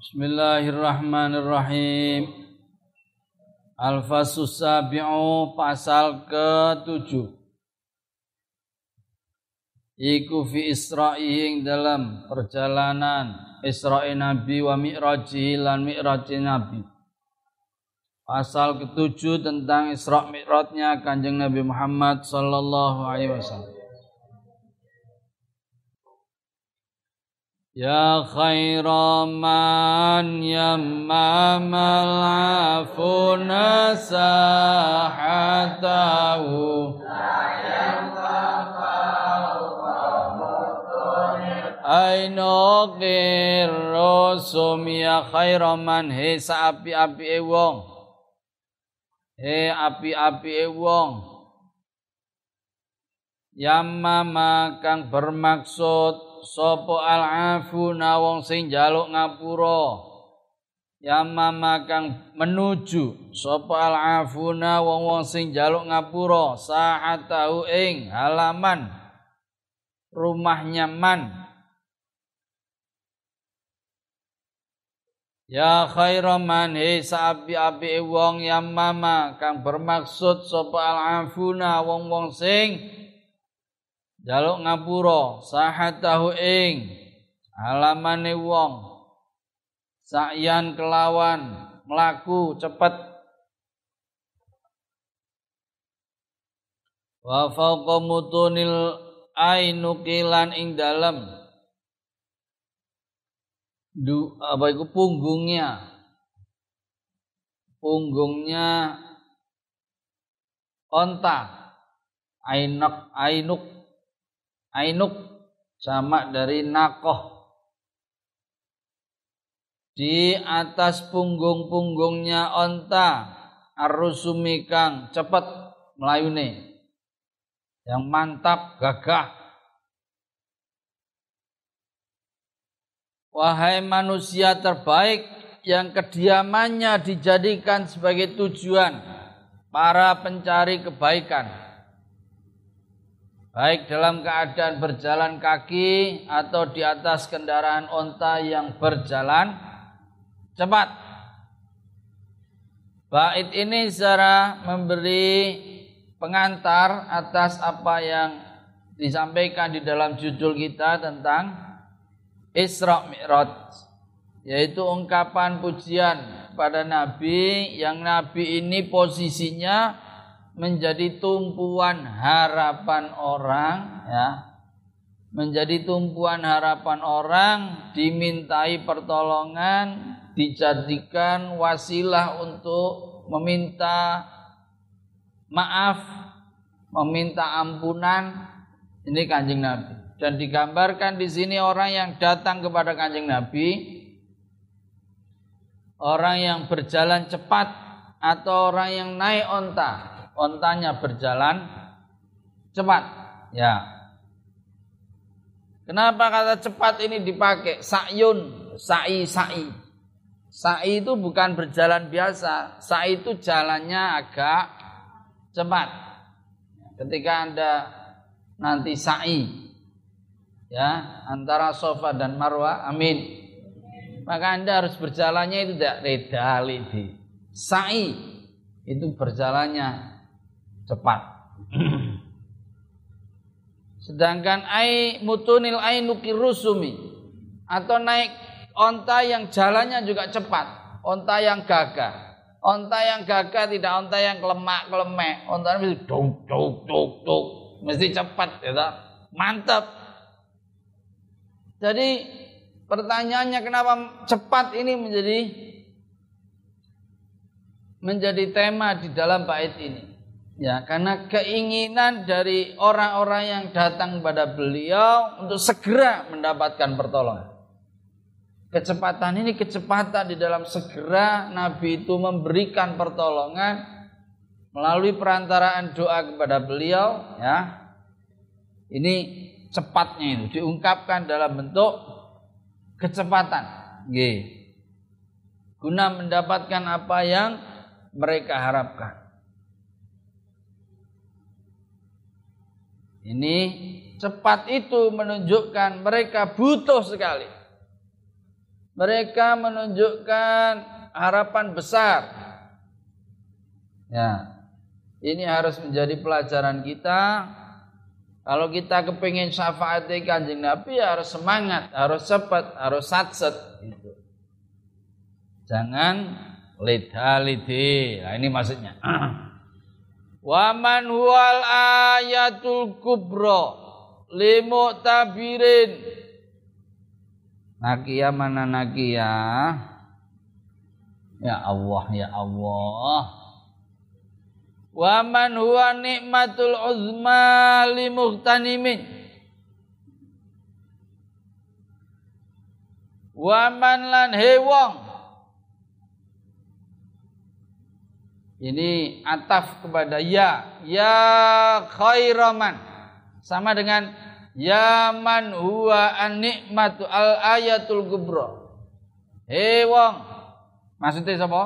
Bismillahirrahmanirrahim. Al-Fasus Sabi'u pasal ke-7. Iku fi Isra'i dalam perjalanan Isra'i Nabi wa Mi'raji lan Mi'raji Nabi. Pasal ke-7 tentang Isra' Mi'rajnya Kanjeng Nabi Muhammad sallallahu alaihi wasallam. يا خير من يمام العفو نساحته أين الرسوم يا خير من هي سأبي-api wong he api-api wong Yamama kang bermaksud sapa al-afuna wong sing jaluk ngapura. Yamama kang menuju. Sapa al-afuna wong-wong sing jaluk ngapura. Sahatahu ing halaman. Rumahnya man Ya khairaman he saapi-api wong yamama kang bermaksud sapa al-afuna wong-wong sing jaluk ngapura sahatahu ing alamane wong. Sakyan kelawan melaku cepet. Wa fauqa mutunil ainukilan ing dalem. Du apa itu punggungnya? Punggungnya onta. Ainuk ainuk Ainuk sama dari nakoh. Di atas punggung-punggungnya onta arusumi kang cepet melayune. Yang mantap, gagah. Wahai manusia terbaik yang kediamannya dijadikan sebagai tujuan para pencari kebaikan baik dalam keadaan berjalan kaki atau di atas kendaraan onta yang berjalan cepat. Bait ini secara memberi pengantar atas apa yang disampaikan di dalam judul kita tentang Isra Mi'raj yaitu ungkapan pujian pada nabi yang nabi ini posisinya menjadi tumpuan harapan orang ya. Menjadi tumpuan harapan orang dimintai pertolongan dijadikan wasilah untuk meminta maaf meminta ampunan. Ini kanjeng Nabi. Dan digambarkan di sini orang yang datang kepada kanjeng Nabi orang yang berjalan cepat atau orang yang naik onta ontanya berjalan cepat. Ya. Kenapa kata cepat ini dipakai? Sa'yun, sa'i, sa'i. Sa'i itu bukan berjalan biasa. Sa'i itu jalannya agak cepat. Ketika Anda nanti sa'i ya antara sofa dan marwah amin maka anda harus berjalannya itu tidak redali di sa'i itu berjalannya cepat. Sedangkan ai mutunil ainuki rusumi atau naik onta yang jalannya juga cepat, onta yang gagah. Onta yang gagah tidak onta yang kelemak kelemek, onta mesti dong dong dong dong, mesti cepat ya Mantap. Jadi pertanyaannya kenapa cepat ini menjadi menjadi tema di dalam bait ini. Ya, karena keinginan dari orang-orang yang datang pada beliau untuk segera mendapatkan pertolongan. Kecepatan ini kecepatan di dalam segera Nabi itu memberikan pertolongan melalui perantaraan doa kepada beliau ya. Ini cepatnya itu diungkapkan dalam bentuk kecepatan. G. Guna mendapatkan apa yang mereka harapkan. Ini cepat itu menunjukkan mereka butuh sekali. Mereka menunjukkan harapan besar. Ya. Ini harus menjadi pelajaran kita. Kalau kita kepingin syafaat kanjeng Nabi ya harus semangat, harus cepat, harus satset. Gitu. Jangan lidhalidhi. Nah ini maksudnya. Waman huwal ayatul kubro limu tabirin. Nakia mana nakia? Ya Allah, ya Allah. Wa man huwa nikmatul uzma li muhtanimin. Wa man lan hewong. Ini ataf kepada ya, ya khairaman. Sama dengan ya man huwa an nikmatu al ayatul kubra. Hewong. Maksudnya siapa?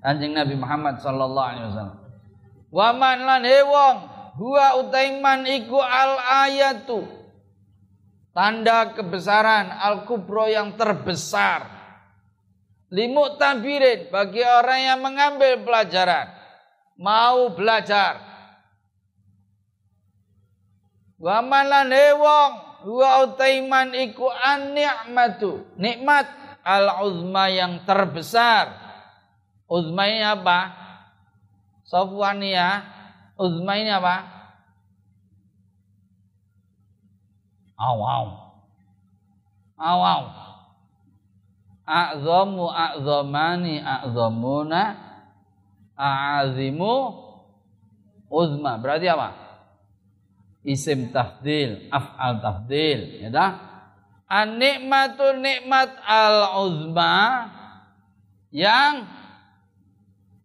Anjing Nabi Muhammad sallallahu alaihi wasallam. Wa man lan hewong huwa utaiman iku al ayatu. Tanda kebesaran al kubro yang terbesar. Limuk tabirin bagi orang yang mengambil pelajaran. Mau belajar. Wa man lan hewong huwa utaiman iku an ni'matu. Nikmat al uzma yang terbesar Uzma ini apa? Sofwan ya. Uzma ini apa? Aw aw. Aw aw. A'zamu a'zamani a'zamuna a'azimu uzma. Berarti apa? Isim tafdil, af'al tafdil, ya dah? An-nikmatu nikmat al-uzma yang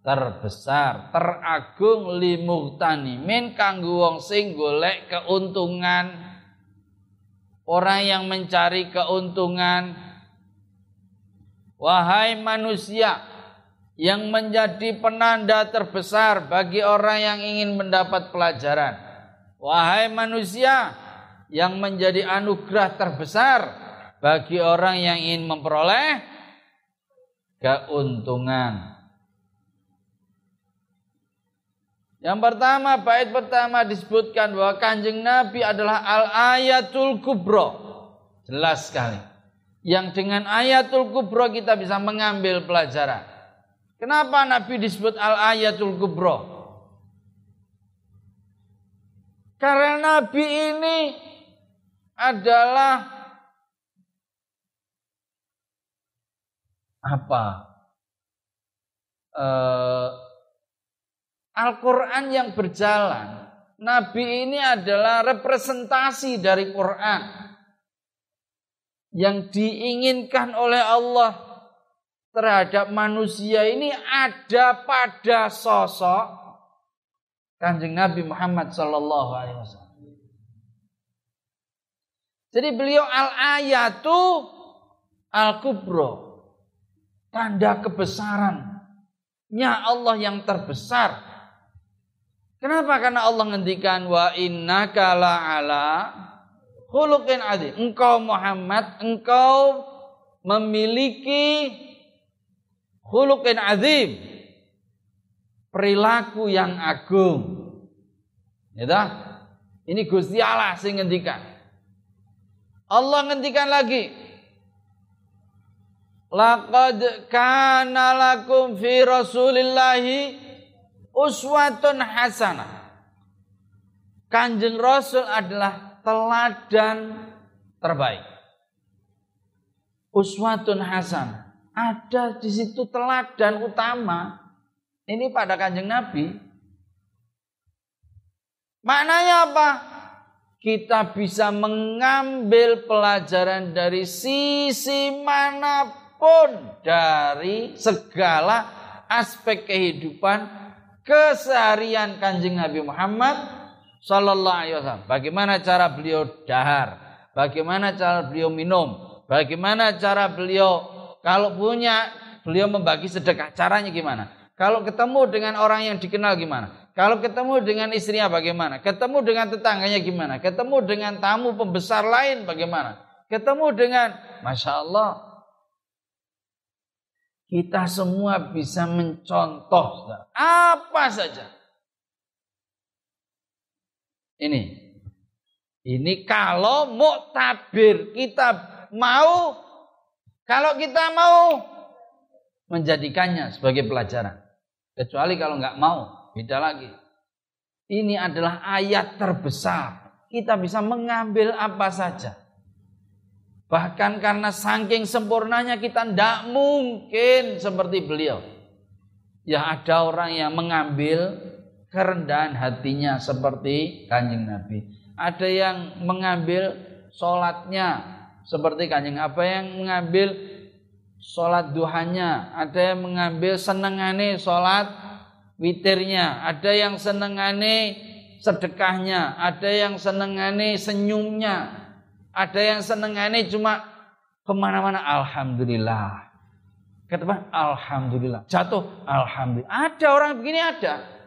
terbesar, teragung min kanggo wong sing golek keuntungan. Orang yang mencari keuntungan. Wahai manusia yang menjadi penanda terbesar bagi orang yang ingin mendapat pelajaran. Wahai manusia yang menjadi anugerah terbesar bagi orang yang ingin memperoleh keuntungan. Yang pertama, bait pertama disebutkan bahwa kanjeng Nabi adalah al-ayatul kubro. Jelas sekali. Yang dengan ayatul kubro kita bisa mengambil pelajaran. Kenapa Nabi disebut al-ayatul kubro? Karena Nabi ini adalah apa? Uh, Al-Quran yang berjalan. Nabi ini adalah representasi dari Quran. Yang diinginkan oleh Allah terhadap manusia ini ada pada sosok Kanjeng Nabi Muhammad Sallallahu Alaihi Wasallam. Jadi beliau al-ayatu al-kubro. Tanda kebesarannya Allah yang terbesar Kenapa? Karena Allah ngendikan wa innaka ala khuluqin adzim. Engkau Muhammad, engkau memiliki khuluqin azim. Perilaku yang agung. Ya? Ini Gusti Allah sing ngendikan. Allah ngendikan lagi. Laqad kana lakum fi Rasulillahi uswatun hasanah. Kanjeng Rasul adalah teladan terbaik. Uswatun hasanah. Ada di situ teladan utama. Ini pada kanjeng Nabi. Maknanya apa? Kita bisa mengambil pelajaran dari sisi mana pun dari segala aspek kehidupan keseharian kanjeng Nabi Muhammad Sallallahu Alaihi Wasallam. Bagaimana cara beliau dahar, bagaimana cara beliau minum, bagaimana cara beliau kalau punya beliau membagi sedekah. Caranya gimana? Kalau ketemu dengan orang yang dikenal gimana? Kalau ketemu dengan istrinya bagaimana? Ketemu dengan tetangganya gimana? Ketemu dengan tamu pembesar lain bagaimana? ketemu dengan Masya Allah. Kita semua bisa mencontoh apa saja. Ini. Ini kalau muktabir kita mau kalau kita mau menjadikannya sebagai pelajaran. Kecuali kalau nggak mau, beda lagi. Ini adalah ayat terbesar. Kita bisa mengambil apa saja. Bahkan karena saking sempurnanya kita tidak mungkin seperti beliau. Ya ada orang yang mengambil kerendahan hatinya seperti kanjeng Nabi. Ada yang mengambil sholatnya seperti kanjeng. Apa yang mengambil sholat duhanya. Ada yang mengambil senengane sholat witirnya, ada yang senengane sedekahnya, ada yang senengane senyumnya, ada yang senengane cuma ke mana-mana alhamdulillah. Kata alhamdulillah. Jatuh alhamdulillah. Ada orang begini ada.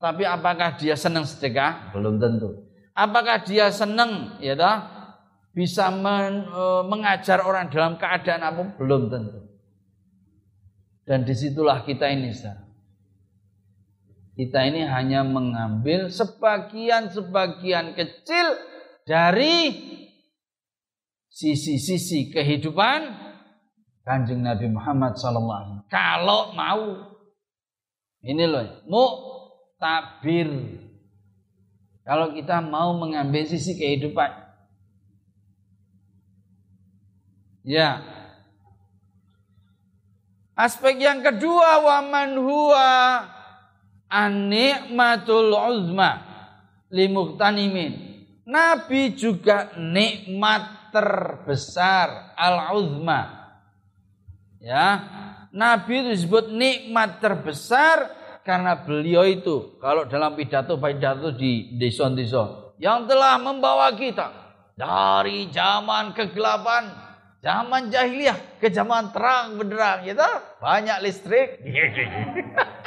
Tapi apakah dia senang sedekah? Belum tentu. Apakah dia senang ya dah bisa men, e, mengajar orang dalam keadaan apa? Belum tentu. Dan di situlah kita ini sekarang. Kita ini hanya mengambil sebagian-sebagian kecil dari sisi-sisi kehidupan Kanjeng Nabi Muhammad SAW. Kalau mau, ini loh, mu tabir. Kalau kita mau mengambil sisi kehidupan, ya. Aspek yang kedua, waman huwa an-nikmatul uzma limuhtanimin. Nabi juga nikmat terbesar al-uzma. Ya, Nabi disebut nikmat terbesar karena beliau itu kalau dalam pidato-pidato di desa-desa yang telah membawa kita dari zaman kegelapan, zaman jahiliyah ke zaman terang benderang, gitu. Banyak listrik.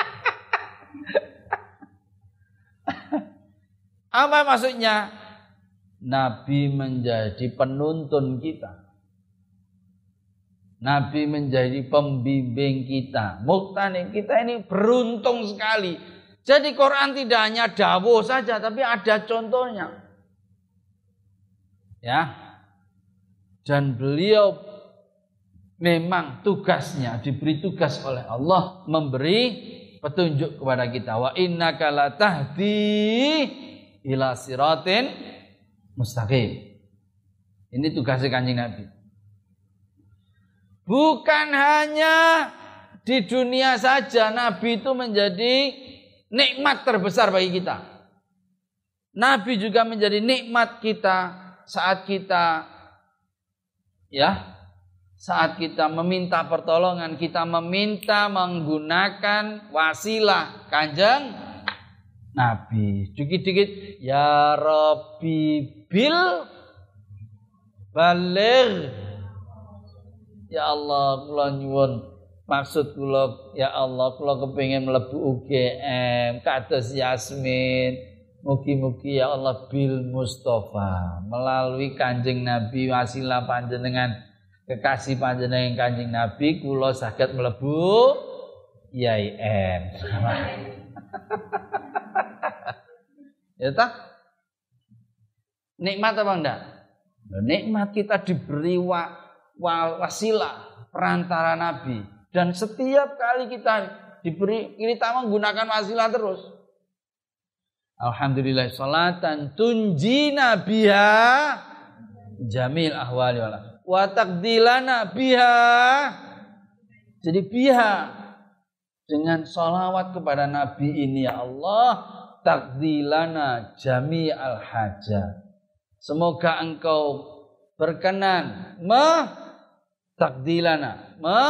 Apa maksudnya? Nabi menjadi penuntun kita. Nabi menjadi pembimbing kita. Muktani kita ini beruntung sekali. Jadi Quran tidak hanya dawo saja, tapi ada contohnya. Ya. Dan beliau memang tugasnya diberi tugas oleh Allah memberi petunjuk kepada kita. Wa innaka latahdi ila siratin mustaqim. Ini tugasnya kanjeng Nabi. Bukan hanya di dunia saja Nabi itu menjadi nikmat terbesar bagi kita. Nabi juga menjadi nikmat kita saat kita ya saat kita meminta pertolongan, kita meminta menggunakan wasilah kanjeng Nabi. Dikit-dikit ya Rabbi bil balik. Ya Allah, kula nyuwun maksud kula ya Allah kula kepengin mlebu UGM kados Yasmin. Mugi-mugi ya Allah bil Mustafa melalui Kanjeng Nabi wasilah panjenengan kekasih panjenengan Kanjeng Nabi kula saged mlebu IAIN. Ya tak? Nikmat apa enggak? Nikmat kita diberi wa, wa, wasilah perantara Nabi dan setiap kali kita diberi kita menggunakan wasilah terus. Alhamdulillah salatan tunjina biha jamil ahwali wala wa biha jadi biha dengan salawat kepada Nabi ini ya Allah takdilana jami al hajat. Semoga engkau berkenan me takdilana me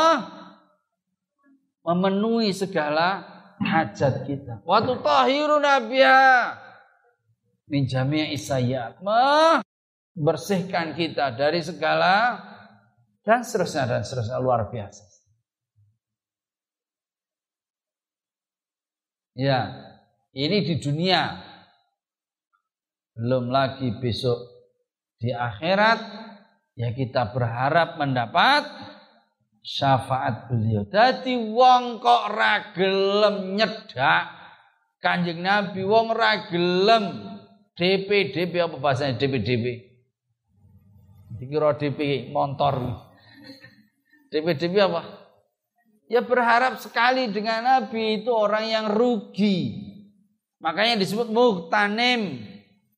memenuhi segala hajat kita. Waktu tahiru nabiya min jami' isayat. Me bersihkan kita dari segala dan seterusnya dan seterusnya luar biasa. Ya, ini di dunia. Belum lagi besok di akhirat ya kita berharap mendapat syafaat beliau. Dadi wong kok ra gelem nyedak Kanjeng Nabi wong ra gelem DPDP apa bahasanya DPDP? Dikira DP motor. DPDP apa? Ya berharap sekali dengan Nabi itu orang yang rugi. Makanya disebut muhtanim.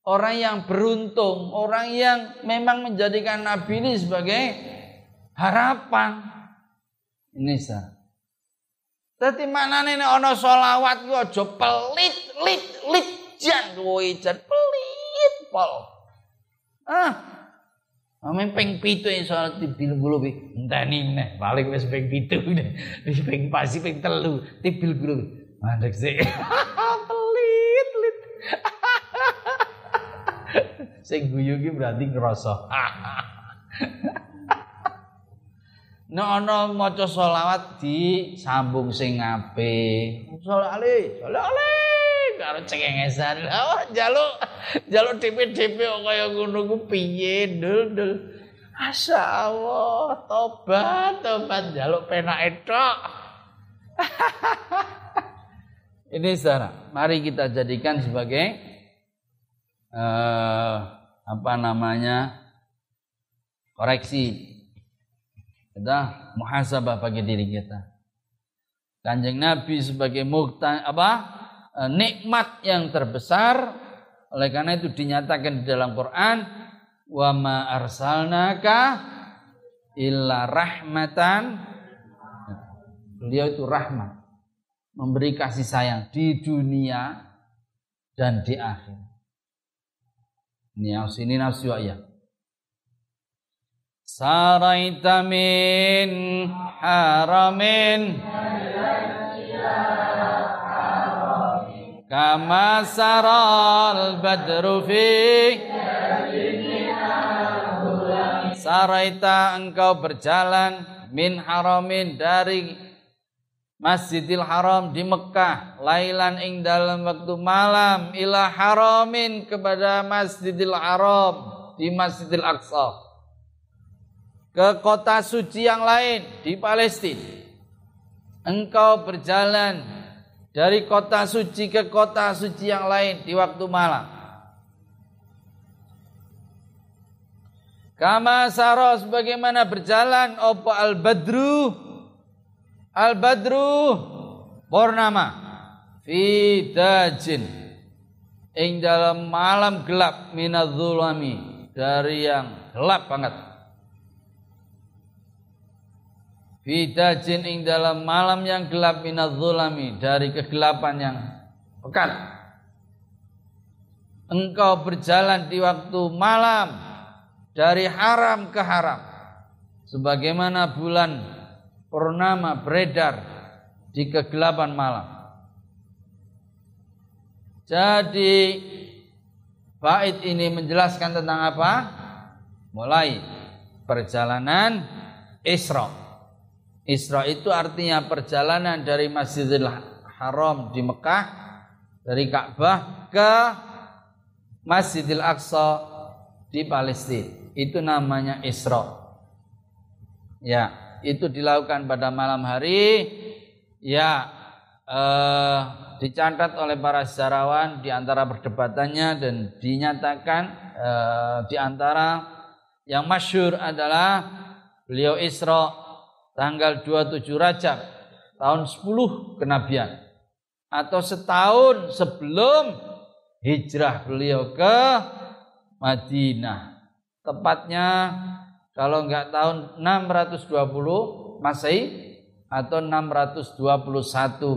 Orang yang beruntung. Orang yang memang menjadikan Nabi ini sebagai harapan. Ini sah. Tapi mana nih ono solawat gue aja pelit, lit, lit, jan gue jan pelit pol. Ah, Amin pitu yang soal tibil bulu bi. Enteni nih, paling wes peng pitu deh. Wis peng pasi peng telu, tibil bulu. Mandek sih. pelit, lit. Sing guyu ki berarti ngerasa. Nek ana maca selawat disambung sing apik. Sholawat ali, sholawat ali karo cengengesan. Oh, jaluk jaluk DP-DP kaya ngono ku piye, Dul, Dul. Masya Allah, tobat, tobat, jaluk penak tok. Ini sana, mari kita jadikan sebagai uh, apa namanya koreksi. Kita muhasabah bagi diri kita. Kanjeng Nabi sebagai mukta apa e, nikmat yang terbesar. Oleh karena itu dinyatakan di dalam Quran wa ma arsalnaka illa rahmatan. Beliau itu rahmat. Memberi kasih sayang di dunia dan di akhir ini yang sini nafsu ya. Saraita min haramin Kama saral badru fi Saraita engkau berjalan min haramin dari Masjidil Haram di Mekah lailan ing dalam waktu malam ila haramin kepada Masjidil Haram di Masjidil Aqsa ke kota suci yang lain di Palestina. Engkau berjalan dari kota suci ke kota suci yang lain di waktu malam. Kama saros bagaimana berjalan opo al badru al badru purnama fi dajin ing dalam malam gelap minadzulami dari yang gelap banget. Bidajin ing dalam malam yang gelap minadzulami dari kegelapan yang pekat. Engkau berjalan di waktu malam. Dari haram ke haram. Sebagaimana bulan purnama beredar di kegelapan malam. Jadi bait ini menjelaskan tentang apa? Mulai perjalanan Isra Isra itu artinya perjalanan dari Masjidil Haram di Mekah dari Ka'bah ke Masjidil Aqsa di Palestina. Itu namanya Isra. Ya, itu dilakukan pada malam hari. Ya, eh, dicatat oleh para sejarawan di antara perdebatannya dan dinyatakan eh, di antara yang masyur adalah beliau Isra tanggal 27 Rajab tahun 10 kenabian atau setahun sebelum hijrah beliau ke Madinah. Tepatnya kalau enggak tahun 620 Masehi atau 621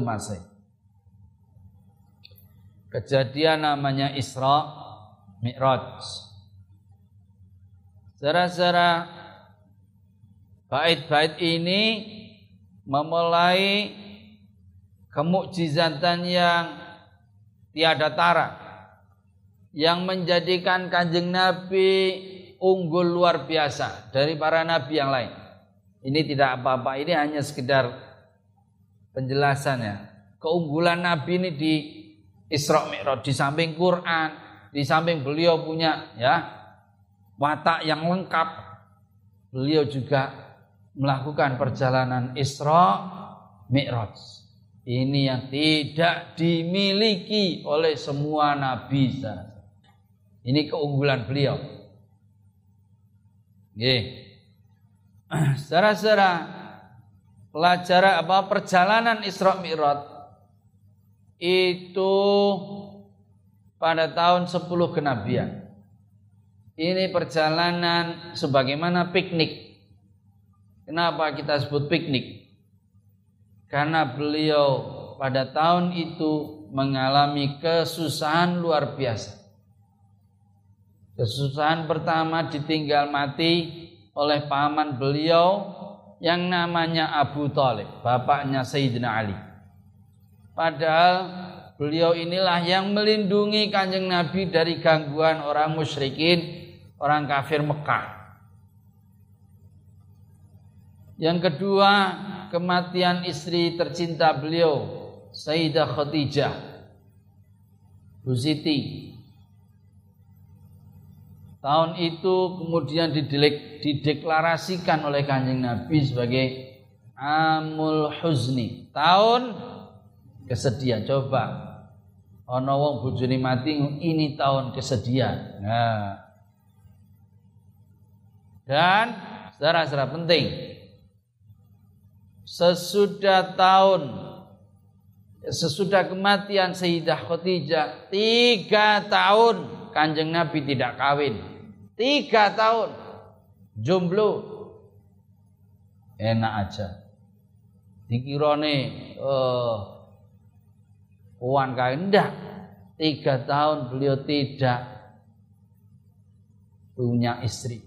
Masehi. Kejadian namanya Isra Mi'raj. Secara-secara Bait-bait ini memulai kemukjizatan yang tiada tara yang menjadikan kanjeng Nabi unggul luar biasa dari para nabi yang lain. Ini tidak apa-apa, ini hanya sekedar penjelasan ya. Keunggulan Nabi ini di Isra Mi'raj di samping Quran, di samping beliau punya ya watak yang lengkap. Beliau juga melakukan perjalanan Isra Mi'raj. Ini yang tidak dimiliki oleh semua nabi. Ini keunggulan beliau. Nggih. Saudara-saudara, pelajaran apa perjalanan Isra Mi'raj itu pada tahun 10 kenabian. Ini perjalanan sebagaimana piknik. Kenapa kita sebut piknik? Karena beliau pada tahun itu mengalami kesusahan luar biasa. Kesusahan pertama ditinggal mati oleh paman beliau yang namanya Abu Talib, bapaknya Sayyidina Ali. Padahal beliau inilah yang melindungi kanjeng Nabi dari gangguan orang musyrikin, orang kafir Mekah. Yang kedua, kematian istri tercinta beliau, Sayyidah Khadijah, Bu Siti. Tahun itu kemudian dideklarasikan oleh kanjeng Nabi sebagai Amul Huzni. Tahun kesedihan. Coba ana wong bojone mati ini tahun kesedihan. Nah. Dan saudara-saudara penting sesudah tahun sesudah kematian Sayyidah Khadijah tiga tahun kanjeng Nabi tidak kawin tiga tahun jomblo enak aja dikirone uh, Puan enggak. Tiga tahun beliau tidak punya istri.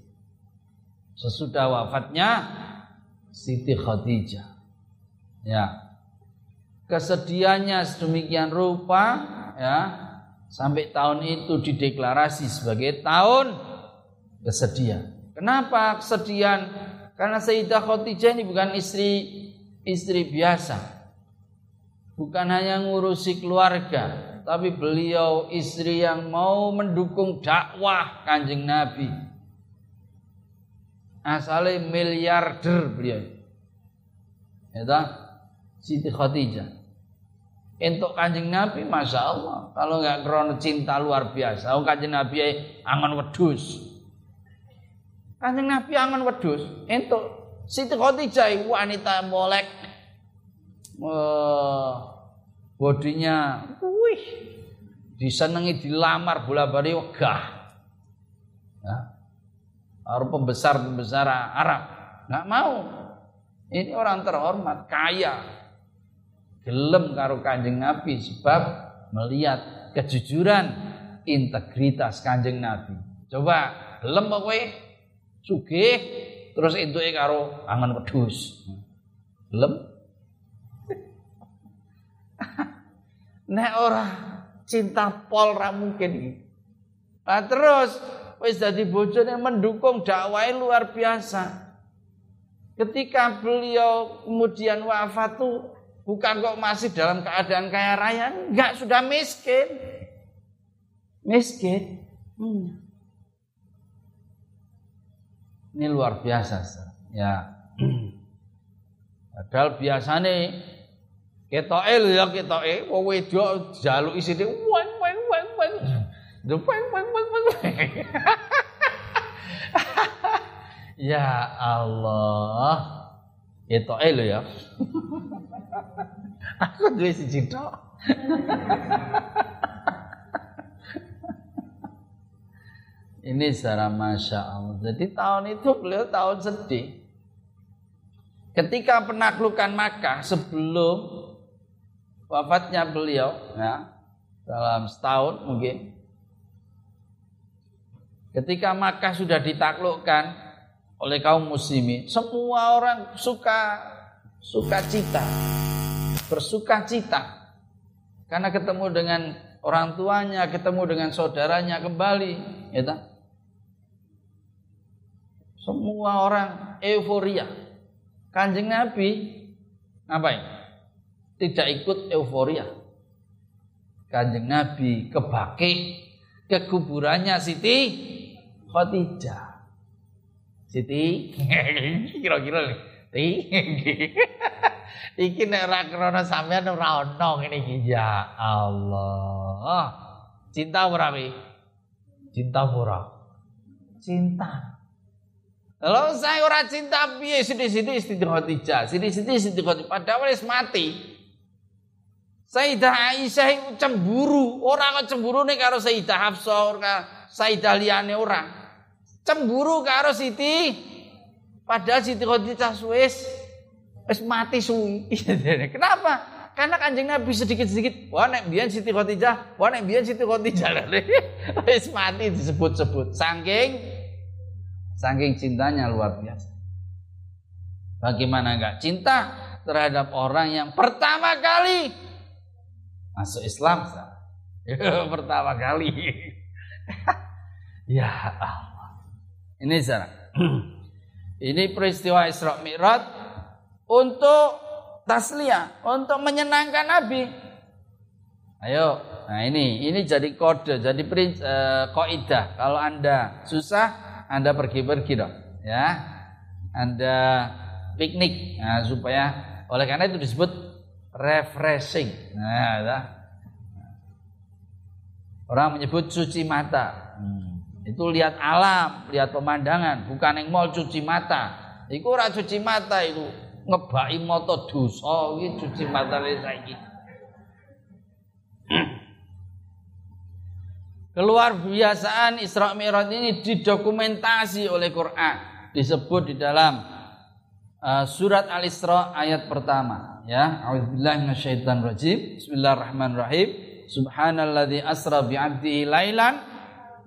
Sesudah wafatnya Siti Khadijah. Ya. Kesedihannya sedemikian rupa ya sampai tahun itu dideklarasi sebagai tahun kesedihan. Kenapa kesedihan? Karena Sayyidah Khadijah ini bukan istri istri biasa bukan hanya ngurusi keluarga, tapi beliau istri yang mau mendukung dakwah Kanjeng Nabi. Asalnya miliarder beliau. Ya Siti Khadijah. Untuk kanjeng Nabi, masya Allah. Kalau nggak krono cinta luar biasa, oh kanjeng Nabi angon wedus. Kanjeng Nabi angon wedus. Untuk Siti Khadijah wanita molek. Uh, bodinya wih disenangi dilamar bola bali wegah. Ya. Orang pembesar-pembesar Arab. Nggak mau. Ini orang terhormat kaya. Gelem karo kanjeng Nabi sebab melihat kejujuran integritas kanjeng Nabi. Coba gelem kowe sugih terus itu karo angan wedhus gelem Nek ora cinta pol ra mungkin. Nah, terus wis dadi bojone mendukung dakwah luar biasa. Ketika beliau kemudian wafat tuh bukan kok masih dalam keadaan kaya raya, enggak sudah miskin. Miskin. Hmm. Ini luar biasa, ya. Padahal biasanya Ketoke lho ya ketoke wong wedok jaluk isine weng weng weng weng. Weng weng weng weng. Ya Allah. Ketoke lho ya. Aku duwe siji tok. Ini secara Masya Allah. Jadi tahun itu beliau tahun sedih. Ketika penaklukan Makkah sebelum wafatnya beliau ya dalam setahun mungkin ketika Makkah sudah ditaklukkan oleh kaum muslimin semua orang suka suka cita bersuka cita karena ketemu dengan orang tuanya ketemu dengan saudaranya kembali ya tak? Semua orang euforia kanjeng Nabi ngapain tidak ikut euforia. Kanjeng Nabi ke Baki, ke kuburannya Siti Khadijah. Siti kira-kira nih. Iki nek ora krana sampean ora ono ngene iki ya Allah. Cinta ora? Cinta ora? Cinta. Kalau saya ora cinta piye sithik-sithik Siti Khadijah, sithik-sithik Khadijah padahal wis mati. Sayyidah Aisyah itu cemburu, orang kok cemburu nih karo Sayyidah Hafsah, ora Sayyidah liyane ora. Cemburu karo Siti padahal Siti Khadijah wis wis mati suwi. Kenapa? Karena kanjeng Nabi sedikit-sedikit, wah nek biyen Siti Khadijah, wah nek biyen Siti Khadijah. Wis mati disebut-sebut. Saking saking cintanya luar biasa. Bagaimana enggak? Cinta terhadap orang yang pertama kali masuk Islam pertama kali. Ya Allah. Ini cara ini peristiwa Isra Mi'raj untuk tasliyah untuk menyenangkan Nabi. Ayo. Nah ini ini jadi kode jadi uh, kaidah kalau anda susah anda pergi-pergi dong ya anda piknik nah, supaya oleh karena itu disebut refreshing. Nah, Orang menyebut cuci mata. Hmm. Itu lihat alam, lihat pemandangan, bukan yang mau cuci mata. Iku ora cuci mata itu ngebaki moto dosa iki cuci mata saiki. Keluar biasaan Isra Mi'raj ini didokumentasi oleh Quran, disebut di dalam uh, surat Al-Isra ayat pertama ya. Auzubillahi minasyaitonir rajim bismillahirrahmanirrahim. Subhanalladzi asra bi 'abdihi lailan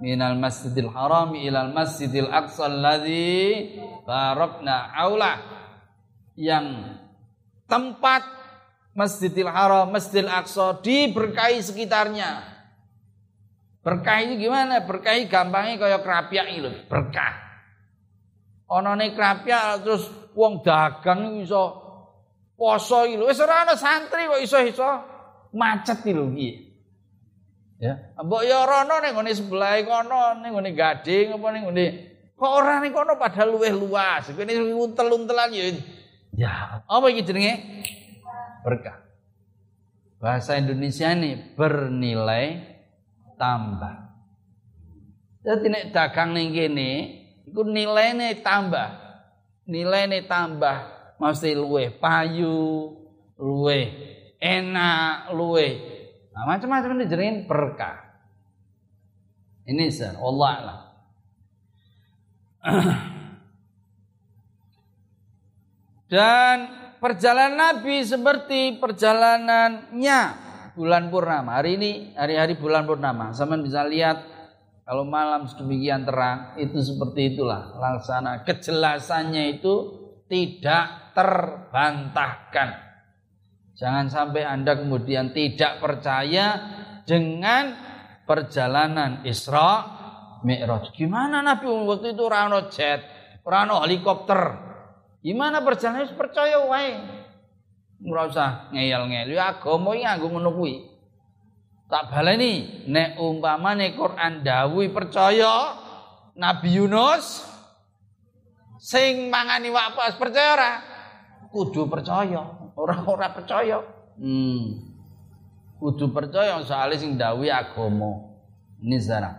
minal masjidil haram ilal masjidil aqsa alladzi barakna aula. Yang tempat Masjidil Haram, Masjidil Aqsa diberkahi sekitarnya. Berkah ini gimana? Berkah gampangnya kayak kerapiak itu, berkah. Onone kerapiak terus wong dagang iso poso lho wis ora santri kok iso-iso macet iki lho. Ya, mbok ya rono ning ngene sebelah kono ning ngene gading apa ning ngene kok ora ning kono padahal luweh luas. Kene untel-untelan ya. Ya, apa iki jenenge? Berkah. Bahasa Indonesia ini bernilai tambah. Jadi nek dagang ning kene iku nilainya tambah. Nilainya tambah mesti luwe payu, luwe enak, luwe nah, macam-macam ini jerin berkah. Ini sir, Allah lah. Dan perjalanan Nabi seperti perjalanannya bulan purnama. Hari ini hari-hari bulan purnama. Sama bisa lihat kalau malam sedemikian terang itu seperti itulah laksana kejelasannya itu tidak terbantahkan. Jangan sampai Anda kemudian tidak percaya dengan perjalanan Isra Mi'raj. Gimana Nabi waktu itu rano jet, rano helikopter. Gimana perjalanan percaya wae. Ora usah ngeyel-ngeyel. Ya agama iki nganggo ngono kuwi. Tak baleni nek umpamane Quran dawuh percaya Nabi Yunus sing mangani wak percaya ora? kudu percaya, ora-ora percaya. Hmm. Kudu percaya soalnya sing dawi agama. Ini zarah.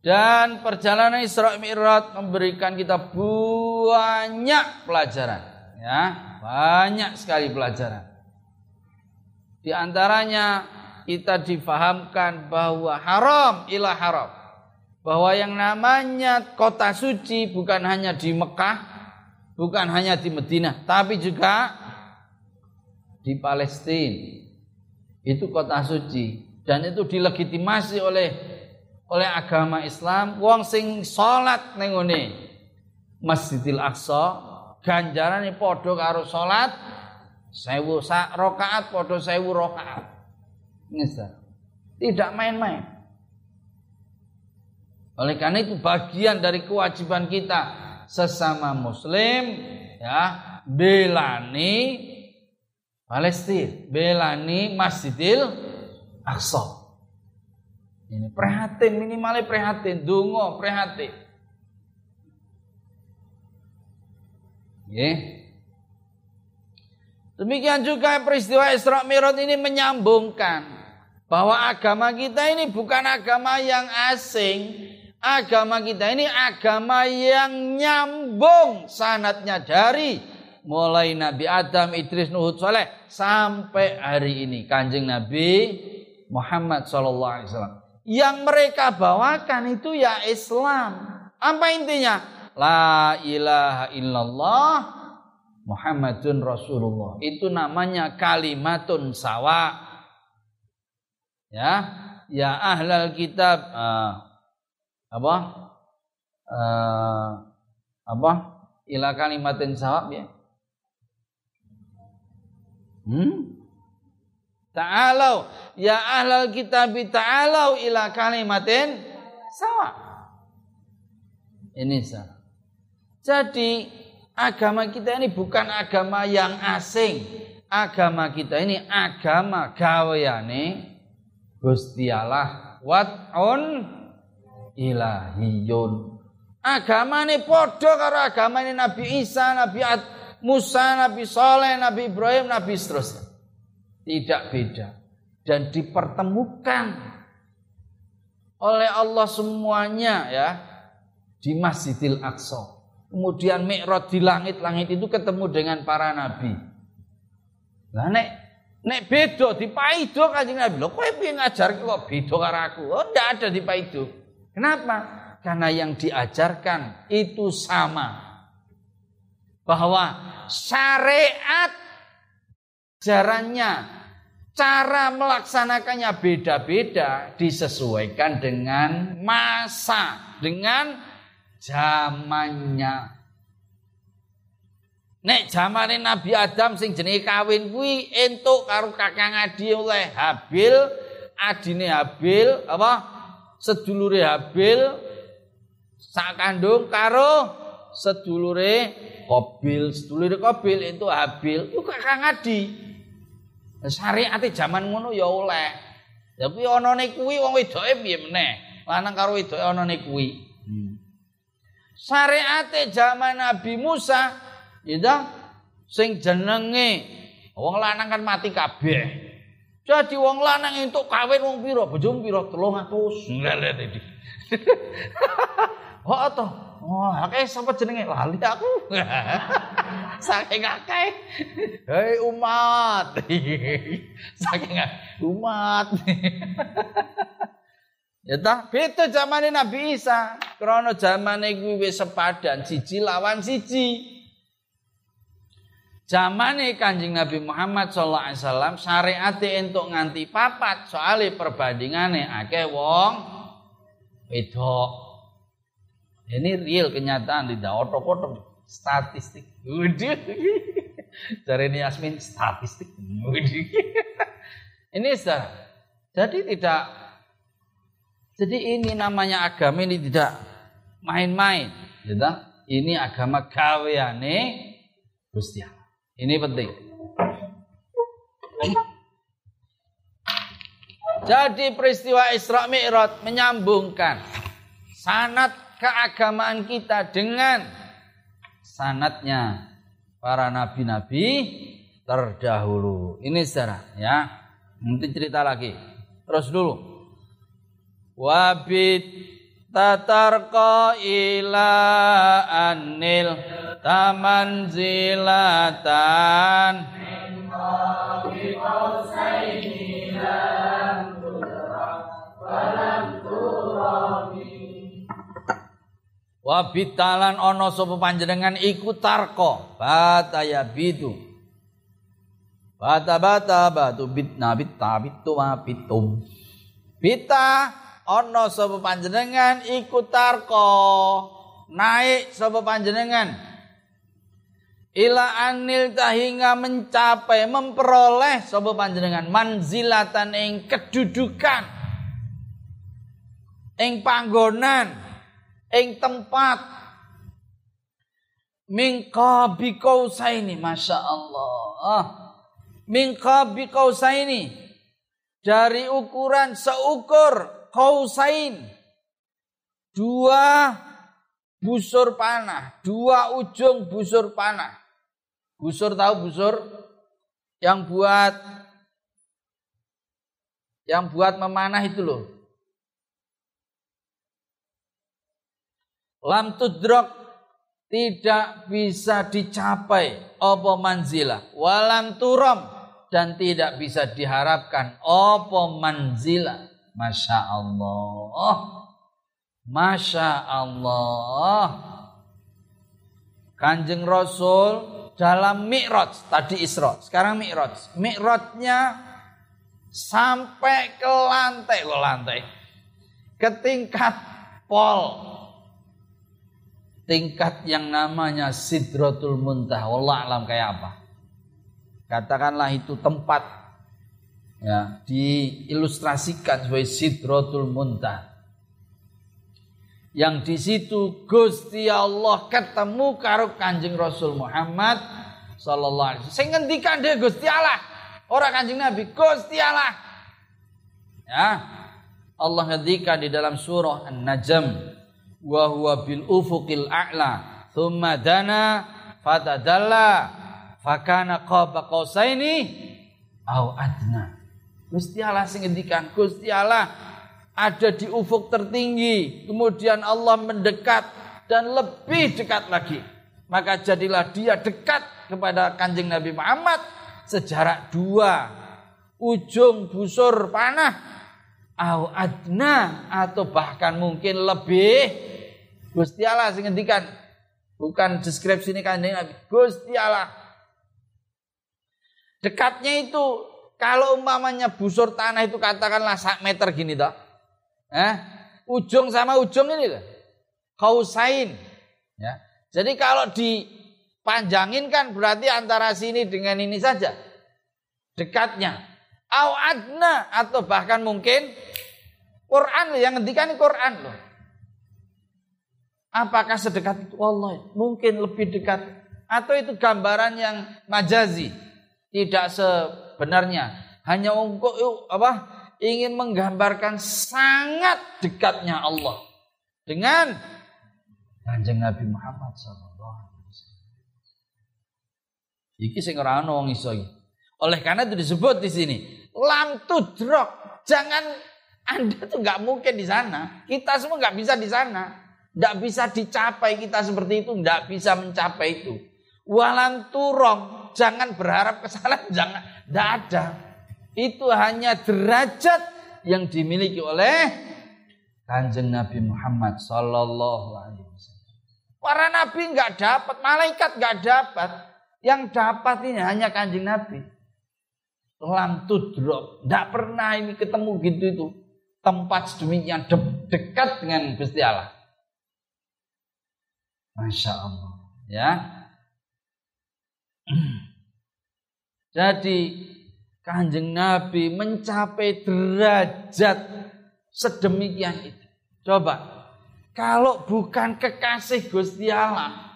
Dan perjalanan Isra Mi'raj memberikan kita banyak pelajaran, ya, banyak sekali pelajaran. Di antaranya kita difahamkan bahwa haram ilah haram. Bahwa yang namanya kota suci bukan hanya di Mekah, bukan hanya di Madinah tapi juga di Palestina itu kota suci dan itu dilegitimasi oleh oleh agama Islam wong sing salat ning Masjidil Aqsa ganjarane padha karo salat sewu sak rakaat padha sewu rakaat Nisa. tidak main-main oleh karena itu bagian dari kewajiban kita sesama muslim ya belani Palestina, belani Masjidil Aqsa. Ini prihatin, minimalnya prihatin, dungo prihatin. Demikian juga peristiwa Isra Mi'raj ini menyambungkan bahwa agama kita ini bukan agama yang asing. Agama kita ini agama yang nyambung sanatnya dari mulai Nabi Adam, Idris, Nuh, Saleh sampai hari ini Kanjeng Nabi Muhammad sallallahu alaihi wasallam. Yang mereka bawakan itu ya Islam. Apa intinya? La ilaha illallah Muhammadun Rasulullah. Itu namanya kalimatun sawa. Ya, ya ahlal kitab uh, apa? Uh, apa? Ila kalimatin sawab ya. Hmm? Ta'alau ya ahlal kitab ta'alau ila kalimatin sawa. Ini salah. Jadi agama kita ini bukan agama yang asing. Agama kita ini agama gaweane Gusti Allah wat'un ilahiyun. Agama ini podo karo agama ini Nabi Isa, Nabi Ad, Musa, Nabi Soleh, Nabi Ibrahim, Nabi seterusnya. Tidak beda. Dan dipertemukan oleh Allah semuanya ya di Masjidil Aqsa. Kemudian Mi'raj di langit-langit itu ketemu dengan para nabi. Lah nek nek beda di paido Kanjeng Nabi. Lho kowe piye ngajar kok beda karo aku? Oh ndak ada di paido. Kenapa? Karena yang diajarkan itu sama bahwa syariat jarannya cara melaksanakannya beda-beda disesuaikan dengan masa, dengan zamannya. Nek zamane Nabi Adam sing jenenge kawin kuwi entuk karo kakang adi oleh Habil, adine Habil apa sedulure Habil sak kandung karo sedulure Kobil, sedulur Kobil itu Habil, itu kakak ngadi. Syariat zaman ngono ya oleh. Ya kuwi anane kuwi wong wedoke piye meneh? Lanang karo wedoke anane kuwi. Hmm. Syariat zaman Nabi Musa ya sing jenenge wong lanang kan mati kabeh. Jadi wong lanang entuk kawin wong pira? Bojo pira? 300. Lha iki. Oh, toh. Oh, akeh sapa jenenge? Lali aku. Saking akeh. Hei umat. Saking umat. ya ta, beda zamane Nabi Isa. Krana zamane kuwi wis sepadan siji lawan siji. Zamane Kanjeng Nabi Muhammad sallallahu alaihi wasallam syariate entuk nganti papat soalnya perbandingane akeh wong wedok. Ini real kenyataan tidak otok-otok statistik. Dari ini Yasmin statistik. ini sah. Jadi tidak jadi ini namanya agama ini tidak main-main, gitu. Ini agama gaweane Gusti Ini penting. Jadi peristiwa Isra Mi'raj menyambungkan sanat keagamaan kita dengan sanatnya para nabi-nabi terdahulu. Ini secara ya. Nanti cerita lagi. Terus dulu. Wabit tatarqa ila anil taman zilatan. Wa bitalan ana sapa panjenengan iku tarko bataya bidu. Bata bata batu bitna bitta bitu wa bitum bita ana sapa panjenengan iku tarko. Naik sapa panjenengan. Ila anil tahinga mencapai memperoleh sapa panjenengan. Manzilatan ing kedudukan. Ing panggonan. Ing tempat. Mingka ini masya Allah. Mingka ini dari ukuran seukur kausain. Dua busur panah, dua ujung busur panah. Busur tahu busur? Yang buat yang buat memanah itu loh. Lam tudrok tidak bisa dicapai apa manzila walam turam dan tidak bisa diharapkan apa manzila Masya Allah Masya Allah Kanjeng Rasul dalam mi'raj tadi Isra sekarang mi'raj. Mi'rajnya sampai ke lantai ke lantai? Ke tingkat pol. Tingkat yang namanya Sidratul Muntah. Allah alam kayak apa? Katakanlah itu tempat ya diilustrasikan sebagai Sidratul Muntah yang di situ Gusti Allah ketemu karo Kanjeng Rasul Muhammad sallallahu alaihi wasallam. Sing ngendikan dia Gusti Allah, ora Kanjeng Nabi, Gusti Allah. Ya. Allah ngendikan di dalam surah An-Najm, wa huwa bil ufuqil a'la, thumma dana fatadalla fakana qaba qausaini au adna. Gusti Allah sing ngendikan, Gusti Allah ada di ufuk tertinggi, kemudian Allah mendekat dan lebih dekat lagi. Maka jadilah dia dekat kepada kanjeng Nabi Muhammad sejarak dua ujung busur panah au adna atau bahkan mungkin lebih Gusti Allah sing ngendikan bukan deskripsi ini kanjeng Nabi Gusti Allah dekatnya itu kalau umpamanya busur tanah itu katakanlah sak meter gini toh Eh, ujung sama ujung ini loh. Kausain. Ya. Jadi kalau dipanjangin kan berarti antara sini dengan ini saja. Dekatnya. Au adna atau bahkan mungkin Quran yang ngendikan Quran loh. Apakah sedekat itu? Allah mungkin lebih dekat atau itu gambaran yang majazi, tidak sebenarnya. Hanya untuk apa? ingin menggambarkan sangat dekatnya Allah dengan Kanjeng Nabi Muhammad sallallahu alaihi wasallam. Iki sing ora ana wong iso Oleh karena itu disebut di sini lam tudrok. Jangan Anda tuh nggak mungkin di sana. Kita semua nggak bisa di sana. Nggak bisa dicapai kita seperti itu, nggak bisa mencapai itu. Walan turong, jangan berharap kesalahan, jangan, nggak ada itu hanya derajat yang dimiliki oleh kanjeng Nabi Muhammad Sallallahu Alaihi Wasallam. Para nabi nggak dapat, malaikat nggak dapat. Yang dapat ini hanya kanjeng Nabi. Lam tudrok, nggak pernah ini ketemu gitu itu. Tempat sedemikian de dekat dengan Gusti Allah. Masya Allah, ya. Jadi Kanjeng Nabi mencapai derajat sedemikian itu. Coba, kalau bukan kekasih Gusti Allah,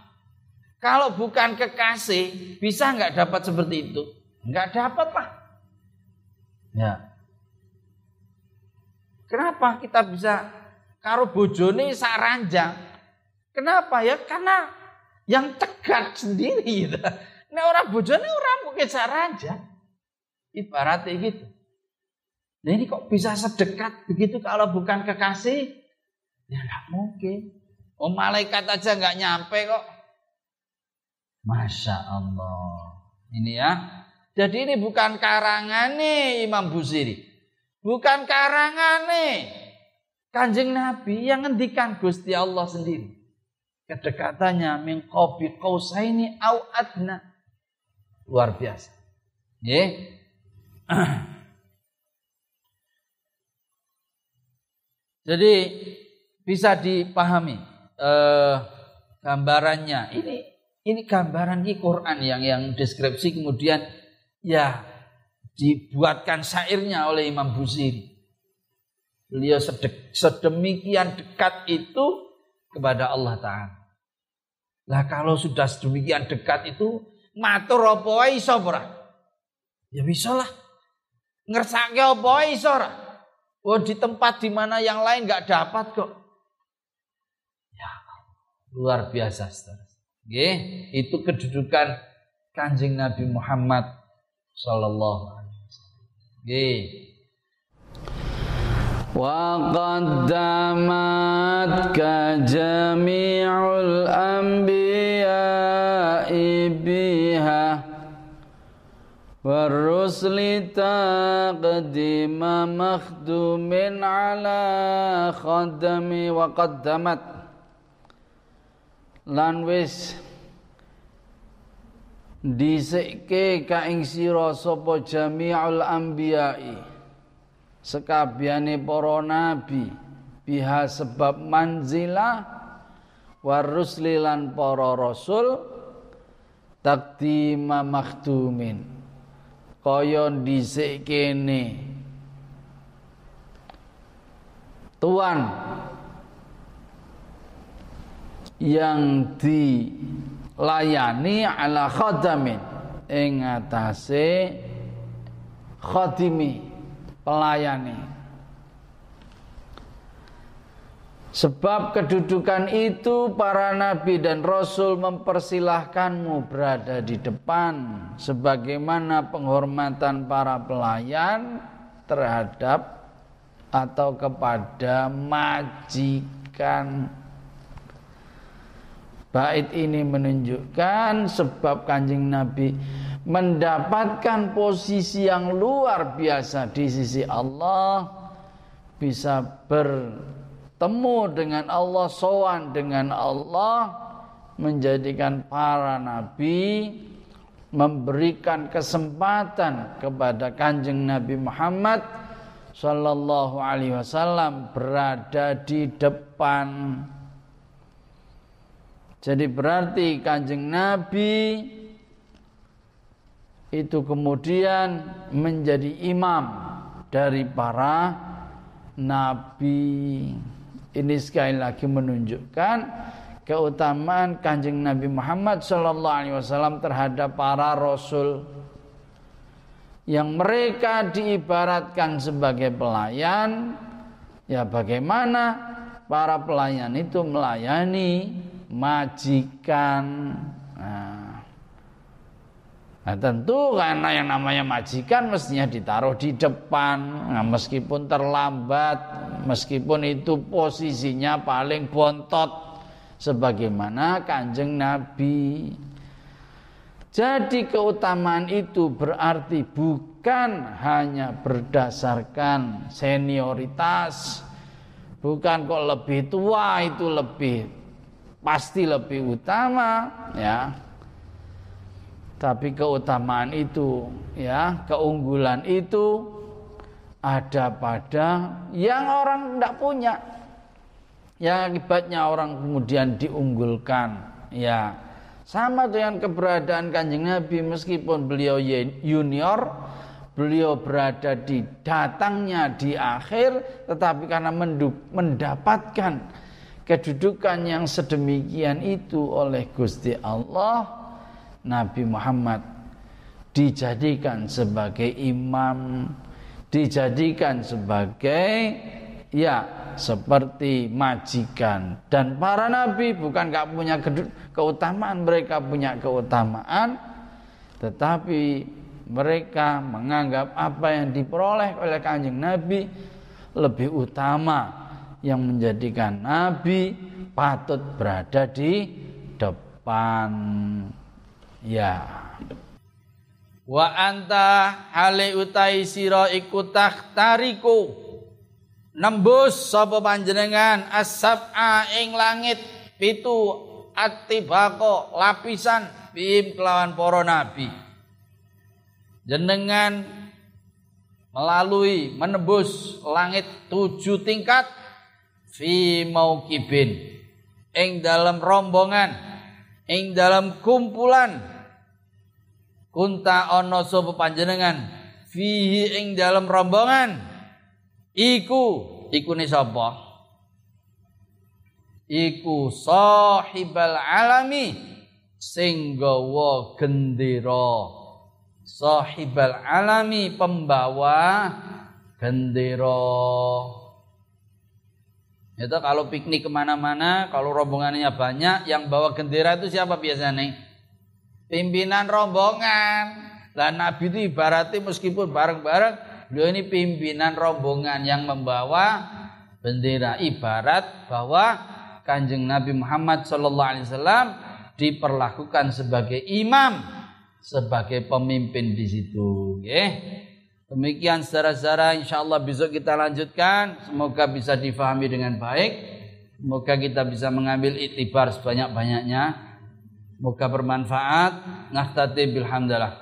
kalau bukan kekasih, bisa nggak dapat seperti itu? Nggak dapat lah. Ya. Kenapa kita bisa karo bojone saranjang? Kenapa ya? Karena yang tegat sendiri gitu. Nah orang bojone orang mungkin saranjang. Ibaratnya gitu. Nah ini kok bisa sedekat begitu kalau bukan kekasih? Ya nggak mungkin. Oh malaikat aja nggak nyampe kok. Masya Allah. Ini ya. Jadi ini bukan karangan nih Imam Busiri. Bukan karangan nih. Kanjeng Nabi yang ngendikan Gusti Allah sendiri. Kedekatannya min qausaini au adna. Luar biasa. Yeah. Jadi bisa dipahami eh, gambarannya. Ini ini gambaran di Quran yang yang deskripsi kemudian ya dibuatkan syairnya oleh Imam Busiri. Beliau sedemikian dekat itu kepada Allah Ta'ala. Lah kalau sudah sedemikian dekat itu matur apa iso Ya bisa lah. Ngersake apa iso ora? Oh di tempat di mana yang lain nggak dapat kok. Ya, luar biasa, saudara. itu kedudukan kanjeng Nabi Muhammad Sallallahu Alaihi Wasallam. وقدمتك جميع الأنبياء والرسل تقديم مخدوم على خدم وقدمت lan wis dhisike ka ing sira sapa jami'ul anbiya'i sekabiane para nabi biha sebab manzilah warusli lan para rasul takdima makhdumin kaya dhisik kene. Tuan. Yang dilayani ala khadamin ing atase khadimi pelayani. Sebab kedudukan itu para nabi dan rasul mempersilahkanmu berada di depan sebagaimana penghormatan para pelayan terhadap atau kepada majikan. Bait ini menunjukkan sebab kanjeng Nabi mendapatkan posisi yang luar biasa di sisi Allah bisa bertemu dengan Allah sowan dengan Allah menjadikan para nabi memberikan kesempatan kepada kanjeng Nabi Muhammad Sallallahu Alaihi Wasallam berada di depan. Jadi berarti kanjeng Nabi itu kemudian menjadi imam dari para nabi. Ini sekali lagi menunjukkan keutamaan Kanjeng Nabi Muhammad sallallahu alaihi wasallam terhadap para rasul yang mereka diibaratkan sebagai pelayan. Ya bagaimana para pelayan itu melayani majikan Nah, tentu karena yang namanya majikan mestinya ditaruh di depan, nah, meskipun terlambat, meskipun itu posisinya paling bontot, sebagaimana kanjeng Nabi. Jadi keutamaan itu berarti bukan hanya berdasarkan senioritas, bukan kok lebih tua itu lebih pasti lebih utama, ya tapi keutamaan itu, ya, keunggulan itu ada pada yang orang tidak punya. Yang akibatnya orang kemudian diunggulkan. Ya, sama dengan keberadaan kanjeng Nabi meskipun beliau junior, beliau berada di datangnya di akhir, tetapi karena mendapatkan kedudukan yang sedemikian itu oleh Gusti Allah, Nabi Muhammad dijadikan sebagai imam, dijadikan sebagai ya seperti majikan. Dan para nabi bukan gak punya keutamaan mereka punya keutamaan tetapi mereka menganggap apa yang diperoleh oleh kanjeng nabi lebih utama. Yang menjadikan nabi patut berada di depan Ya. Wa anta hale utai sira iku tariku nembus sapa panjenengan asab'a ing langit. Pitu atibako lapisan bim kelawan para nabi. Jenengan melalui menembus langit tujuh tingkat fi maukibin. Ing dalam rombongan ing dalam kumpulan kunta ono sapa panjenengan fihi ing dalam rombongan iku iku ni sapa iku sahibal alami sing gawa gendera sahibal alami pembawa gendera. Itu kalau piknik ke mana-mana, kalau rombongannya banyak, yang bawa gendera itu siapa biasanya? Pimpinan rombongan. Lah Nabi itu ibaratnya meskipun bareng-bareng, beliau ini pimpinan rombongan yang membawa bendera. Ibarat bahwa kanjeng Nabi Muhammad Sallallahu Alaihi Wasallam diperlakukan sebagai imam, sebagai pemimpin di situ. Okay? Demikian secara-secara insya Allah besok kita lanjutkan. Semoga bisa difahami dengan baik. Semoga kita bisa mengambil itibar sebanyak-banyaknya. Semoga bermanfaat. Nahtati bilhamdalah.